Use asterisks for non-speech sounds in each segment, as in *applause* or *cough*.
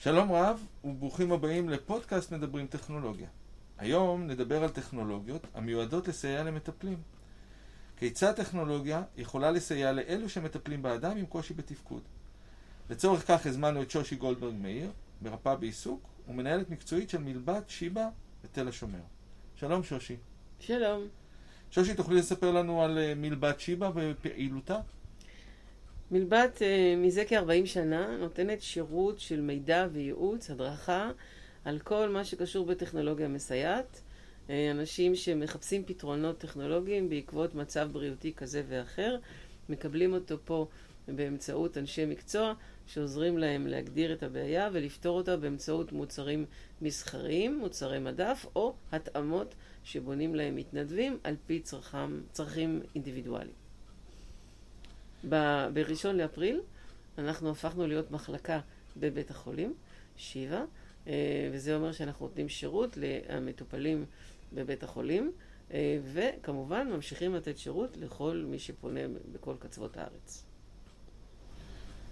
שלום רב וברוכים הבאים לפודקאסט מדברים טכנולוגיה. היום נדבר על טכנולוגיות המיועדות לסייע למטפלים. כיצד טכנולוגיה יכולה לסייע לאלו שמטפלים באדם עם קושי בתפקוד. לצורך כך הזמנו את שושי גולדברג מאיר, מרפאה בעיסוק ומנהלת מקצועית של מלבד שיבא בתל השומר. שלום שושי. שלום. שושי, תוכלי לספר לנו על אה, מלבד שיבא ופעילותה? מלבד אה, מזה כ-40 שנה נותנת שירות של מידע וייעוץ, הדרכה, על כל מה שקשור בטכנולוגיה מסייעת. אה, אנשים שמחפשים פתרונות טכנולוגיים בעקבות מצב בריאותי כזה ואחר, מקבלים אותו פה באמצעות אנשי מקצוע שעוזרים להם להגדיר את הבעיה ולפתור אותה באמצעות מוצרים מסחריים, מוצרי מדף או התאמות שבונים להם מתנדבים על פי צרכם, צרכים אינדיבידואליים. ב-1 לאפריל אנחנו הפכנו להיות מחלקה בבית החולים, שיבא, אה, וזה אומר שאנחנו נותנים שירות למטופלים בבית החולים, אה, וכמובן ממשיכים לתת שירות לכל מי שפונה בכל קצוות הארץ.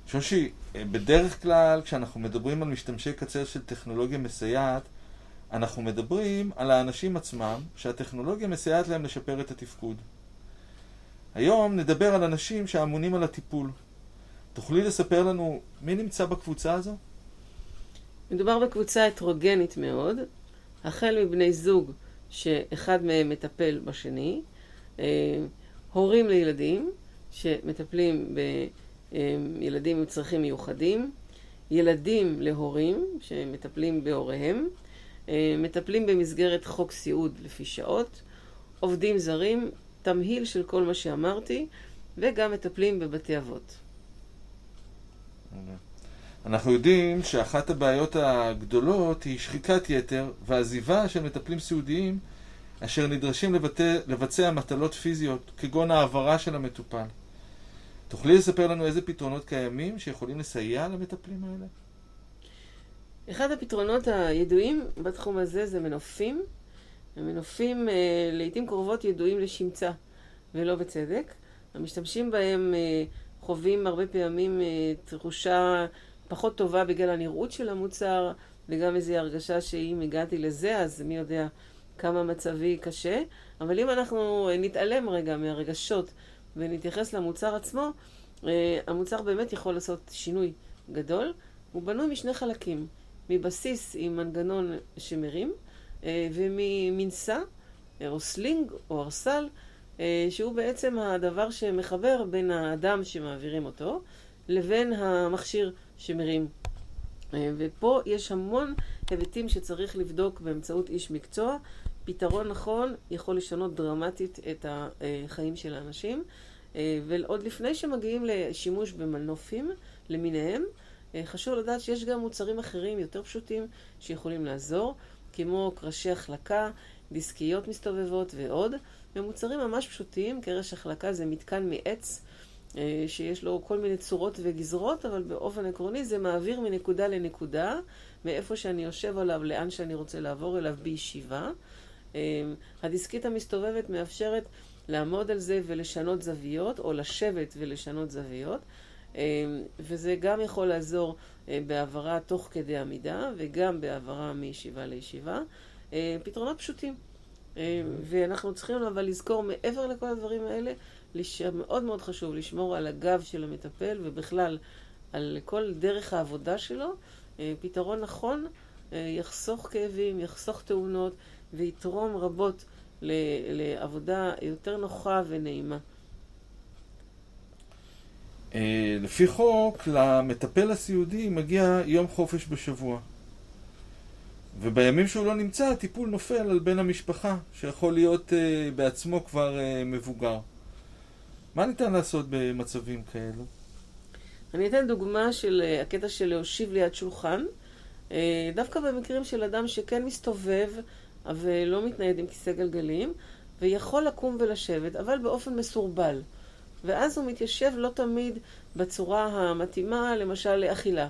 שושי, אה, בדרך כלל כשאנחנו מדברים על משתמשי קצה של טכנולוגיה מסייעת, אנחנו מדברים על האנשים עצמם שהטכנולוגיה מסייעת להם לשפר את התפקוד. היום נדבר על אנשים שאמונים על הטיפול. תוכלי לספר לנו מי נמצא בקבוצה הזו? מדובר בקבוצה הטרוגנית מאוד, החל מבני זוג שאחד מהם מטפל בשני, אה, הורים לילדים שמטפלים בילדים עם צרכים מיוחדים, ילדים להורים שמטפלים בהוריהם, אה, מטפלים במסגרת חוק סיעוד לפי שעות, עובדים זרים, תמהיל של כל מה שאמרתי, וגם מטפלים בבתי אבות. אנחנו יודעים שאחת הבעיות הגדולות היא שחיקת יתר ועזיבה של מטפלים סיעודיים אשר נדרשים לבטא, לבצע מטלות פיזיות, כגון העברה של המטופל. תוכלי לספר לנו איזה פתרונות קיימים שיכולים לסייע למטפלים האלה? אחד הפתרונות הידועים בתחום הזה זה מנופים. המנופים אה, לעיתים קרובות ידועים לשמצה, ולא בצדק. המשתמשים בהם אה, חווים הרבה פעמים אה, תחושה פחות טובה בגלל הנראות של המוצר, וגם איזו הרגשה שאם הגעתי לזה, אז מי יודע כמה מצבי קשה. אבל אם אנחנו נתעלם רגע מהרגשות ונתייחס למוצר עצמו, המוצר באמת יכול לעשות שינוי גדול. הוא בנוי משני חלקים. מבסיס עם מנגנון שמרים, אה, וממנשא, או sling, או ערסל, אה, שהוא בעצם הדבר שמחבר בין האדם שמעבירים אותו, לבין המכשיר שמרים. אה, ופה יש המון היבטים שצריך לבדוק באמצעות איש מקצוע. פתרון נכון יכול לשנות דרמטית את החיים של האנשים. ועוד לפני שמגיעים לשימוש במנופים למיניהם, אה, חשוב לדעת שיש גם מוצרים אחרים יותר פשוטים שיכולים לעזור, כמו קרשי החלקה, דיסקיות מסתובבות ועוד. ומוצרים ממש פשוטים, קרש החלקה זה מתקן מעץ אה, שיש לו כל מיני צורות וגזרות, אבל באופן עקרוני זה מעביר מנקודה לנקודה, מאיפה שאני יושב עליו לאן שאני רוצה לעבור אליו בישיבה. אה, הדיסקית המסתובבת מאפשרת לעמוד על זה ולשנות זוויות, או לשבת ולשנות זוויות. אמ, וזה גם יכול לעזור אה, בהעברה תוך כדי עמידה וגם בהעברה מישיבה לישיבה. אה, פתרונות פשוטים. אה, ואנחנו צריכים אבל לזכור מעבר לכל הדברים האלה, מאוד מאוד חשוב לשמור על הגב של המטפל ובכלל על כל דרך העבודה שלו. פתרון נכון יחסוך כאבים, יחסוך תאונות ויתרום רבות לעבודה יותר נוחה ונעימה. אה, לפי חוק, למטפל הסיעודי מגיע יום חופש בשבוע. ובימים שהוא לא נמצא, הטיפול נופל על בן המשפחה, שיכול להיות uh, בעצמו כבר uh, מבוגר. מה ניתן לעשות במצבים כאלו? אני אתן דוגמה של uh, הקטע של להושיב ליד שולחן. Uh, דווקא במקרים של אדם שכן מסתובב ולא מתנייד עם כיסא גלגלים, ויכול לקום ולשבת, אבל באופן מסורבל. ואז הוא מתיישב לא תמיד בצורה המתאימה, למשל לאכילה.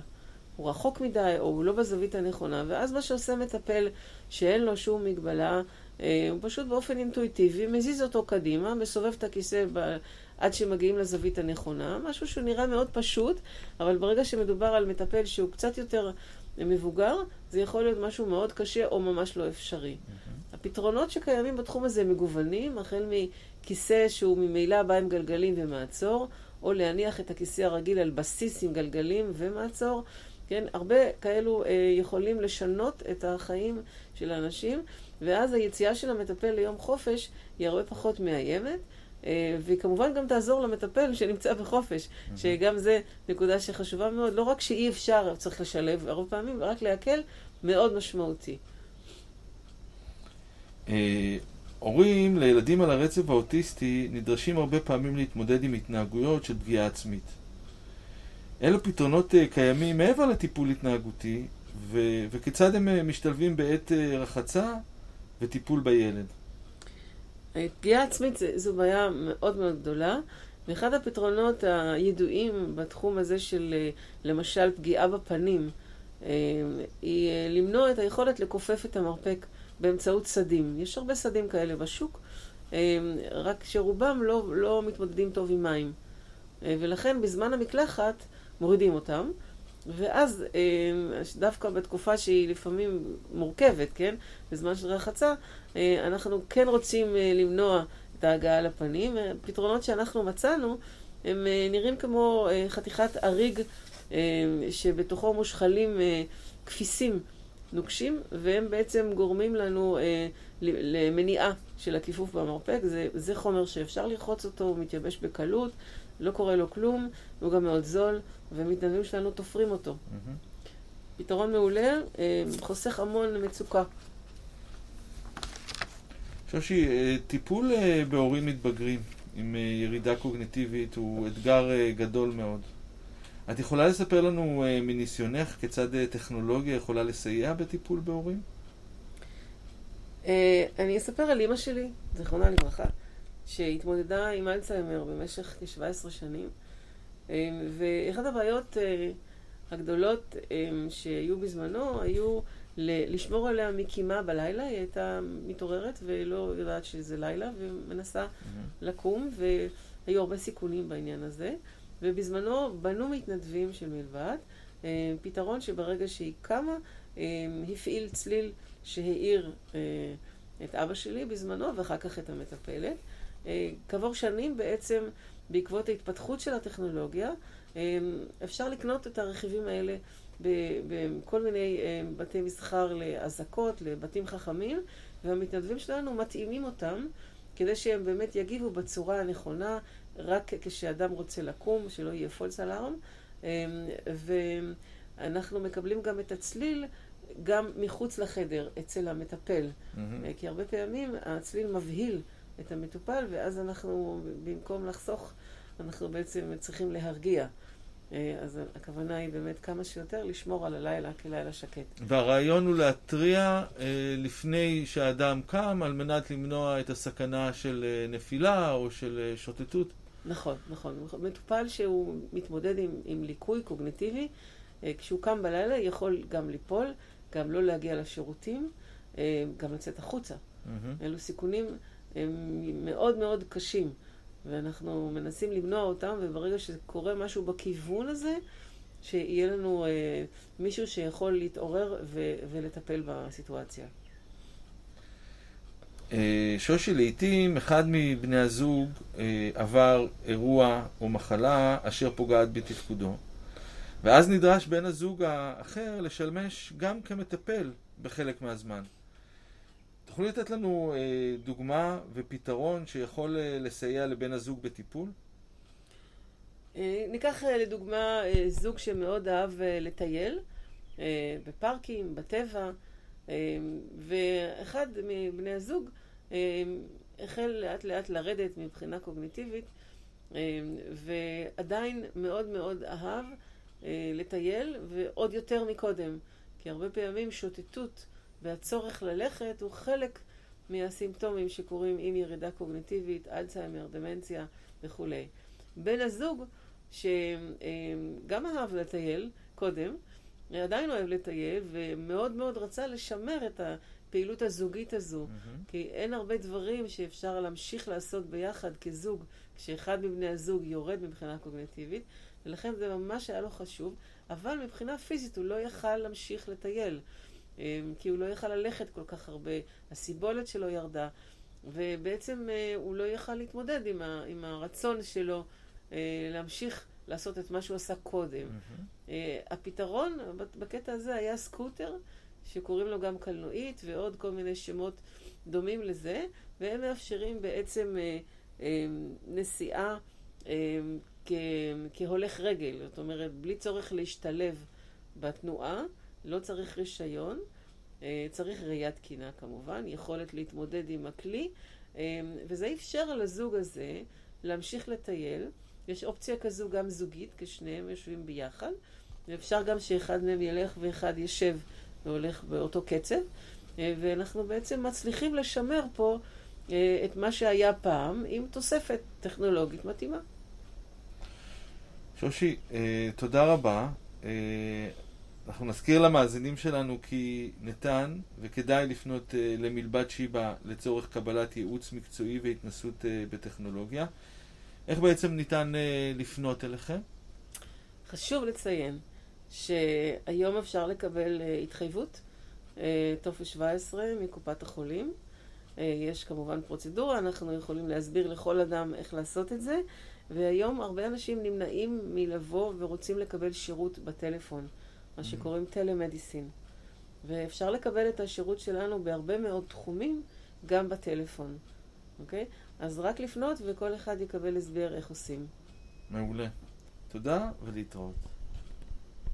הוא רחוק מדי, או הוא לא בזווית הנכונה, ואז מה שעושה מטפל שאין לו שום מגבלה, אה, הוא פשוט באופן אינטואיטיבי מזיז אותו קדימה, מסובב את הכיסא ב... עד שמגיעים לזווית הנכונה, משהו שהוא נראה מאוד פשוט, אבל ברגע שמדובר על מטפל שהוא קצת יותר למבוגר, זה יכול להיות משהו מאוד קשה או ממש לא אפשרי. Mm-hmm. הפתרונות שקיימים בתחום הזה מגוונים, החל מכיסא שהוא ממילא בא עם גלגלים ומעצור, או להניח את הכיסא הרגיל על בסיס עם גלגלים ומעצור. כן, הרבה כאלו אה, יכולים לשנות את החיים של האנשים, ואז היציאה של המטפל ליום חופש היא הרבה פחות מאיימת. אה, והיא כמובן גם תעזור למטפל *laughs* שנמצא בחופש, שגם זה נקודה שחשובה מאוד. לא רק שאי אפשר, צריך לשלב הרבה פעמים, רק להקל, מאוד משמעותי. אה, הורים לילדים על הרצף האוטיסטי נדרשים הרבה פעמים להתמודד עם התנהגויות של פגיעה עצמית. אילו פתרונות אה, קיימים מעבר לטיפול התנהגותי, ו- וכיצד הם משתלבים בעת רחצה וטיפול בילד? פגיעה עצמית זו בעיה מאוד מאוד גדולה, ואחד הפתרונות הידועים בתחום הזה של למשל פגיעה בפנים, אה, היא אה, למנוע את היכולת לכופף את המרפק באמצעות סדים. יש הרבה סדים כאלה בשוק, אה, רק שרובם לא, לא מתמודדים טוב עם מים. ולכן בזמן המקלחת מורידים אותם, ואז דווקא בתקופה שהיא לפעמים מורכבת, כן? בזמן של רחצה, אה, אנחנו כן רוצים אה, למנוע את ההגעה לפנים. אה, פתרונות שאנחנו מצאנו, הם נראים כמו חתיכת אריג שבתוכו מושחלים כפיסים נוקשים, והם בעצם גורמים לנו למניעה של הכיפוף במרפק. זה, זה חומר שאפשר לרחוץ אותו, הוא מתייבש בקלות, לא קורה לו כלום, הוא גם מאוד זול, ומתנדבים שלנו תופרים אותו. Mm-hmm. פתרון מעולה, חוסך המון מצוקה. שושי, אה, טיפול אה, בהורים מתבגרים עם אה, ירידה קוגניטיבית הוא אתגר גדול מאוד. את יכולה לספר לנו מניסיונך כיצד טכנולוגיה יכולה לסייע בטיפול בהורים? אני אספר על אימא שלי, זיכרונה לברכה, שהתמודדה עם אלצהיימר במשך כ-17 שנים, ואחת הבעיות הגדולות שהיו בזמנו היו לשמור עליה מקימה בלילה, היא הייתה מתעוררת ולא יודעת שזה לילה, ומנסה mm-hmm. לקום, והיו הרבה סיכונים בעניין הזה. ובזמנו בנו מתנדבים של מלבד, אה, פתרון שברגע שהיא קמה, אה, הפעיל צליל שהעיר אה, את אבא שלי בזמנו, ואחר כך את המטפלת. כעבור שנים בעצם, בעקבות ההתפתחות של הטכנולוגיה, אפשר לקנות את הרכיבים האלה בכל מיני אה, בתי מסחר לאזעקות, לבתים חכמים, והמתנדבים שלנו מתאימים אותם כדי שהם באמת יגיבו בצורה הנכונה, רק כשאדם רוצה לקום, שלא יהיה אלארם. אה, ואנחנו מקבלים גם את הצליל גם מחוץ לחדר, אצל המטפל. Mm-hmm. כי הרבה פעמים הצליל מבהיל את המטופל, ואז אנחנו, במקום לחסוך, אנחנו בעצם צריכים להרגיע. אה, אז הכוונה היא באמת כמה שיותר לשמור על הלילה כלילה שקט. והרעיון הוא להתריע אה, לפני שהאדם קם על מנת למנוע את הסכנה של אה, נפילה או של שוטטות. נכון, נכון. מטופל שהוא מתמודד עם, עם ליקוי קוגניטיבי, אה, כשהוא קם בלילה יכול גם ליפול, גם לא להגיע לשירותים, גם לצאת החוצה. Mm-hmm. אלו סיכונים אה, מאוד מאוד קשים. ואנחנו מנסים למנוע אותם, וברגע שקורה משהו בכיוון הזה, שיהיה לנו אה, מישהו שיכול להתעורר ו- ולטפל בסיטואציה. אה, שושי, לעיתים אחד מבני הזוג אה, עבר אירוע או מחלה אשר פוגעת בתפקודו, ואז נדרש בן הזוג האחר לשמש גם כמטפל בחלק מהזמן. תוכלי לתת לנו אה, דוגמה ופתרון שיכול אה, לסייע לבן הזוג בטיפול? אה, ניקח אה, לדוגמה אה, זוג שמאוד אהב אה, לטייל אה, בפארקים, בטבע, אה, ואחד מבני הזוג אה, החל לאט לאט לרדת מבחינה קוגניטיבית, אה, ועדיין מאוד מאוד אהב אה, לטייל, ועוד יותר מקודם, כי הרבה פעמים שוטטות והצורך ללכת הוא חלק מהסימפטומים שקורים עם ירידה קוגניטיבית, אלצהיימר, דמנציה וכולי. בן הזוג, שגם אהב לטייל קודם, עדיין אוהב לטייל, ומאוד מאוד רצה לשמר את הפעילות הזוגית הזו. Mm-hmm. כי אין הרבה דברים שאפשר להמשיך לעשות ביחד כזוג, כשאחד מבני הזוג יורד מבחינה קוגניטיבית, ולכן זה ממש היה לו חשוב, אבל מבחינה פיזית הוא לא יכל להמשיך לטייל, כי הוא לא יכל ללכת כל כך הרבה, הסיבולת שלו ירדה, ובעצם אה, הוא לא יכל להתמודד עם, ה, עם הרצון שלו אה, להמשיך לעשות את מה שהוא עשה קודם. Mm-hmm. הפתרון בקטע הזה היה סקוטר, שקוראים לו גם קלנועית, ועוד כל מיני שמות דומים לזה, והם מאפשרים בעצם נסיעה כהולך רגל, זאת אומרת, בלי צורך להשתלב בתנועה, לא צריך רישיון, אה, צריך ראייה תקינה כמובן, יכולת להתמודד עם הכלי, אה, וזה אפשר לזוג הזה להמשיך לטייל. יש אופציה כזו גם זוגית, כשניהם יושבים ביחד, ואפשר גם שאחד מהם ילך ואחד ישב והולך באותו קצב, אה, ואנחנו בעצם מצליחים לשמר פה את מה שהיה פעם עם תוספת טכנולוגית מתאימה. שושי, תודה רבה. אנחנו נזכיר למאזינים שלנו כי ניתן וכדאי לפנות למלבד שיבא לצורך קבלת ייעוץ מקצועי והתנסות בטכנולוגיה. איך בעצם ניתן לפנות אליכם? חשוב לציין שהיום אפשר לקבל התחייבות אה, טופס 17 מקופת החולים. אה, יש כמובן פרוצדורה, אנחנו יכולים להסביר לכל אדם איך לעשות את זה, והיום הרבה אנשים נמנעים מלבוא ורוצים לקבל שירות בטלפון, מה. שקוראים טלמדיסין. ואפשר לקבל את השירות שלנו בהרבה מאוד תחומים, גם בטלפון, אוקיי? אז רק לפנות וכל אחד יקבל הסבר איך עושים. מעולה. תודה ולהתראות.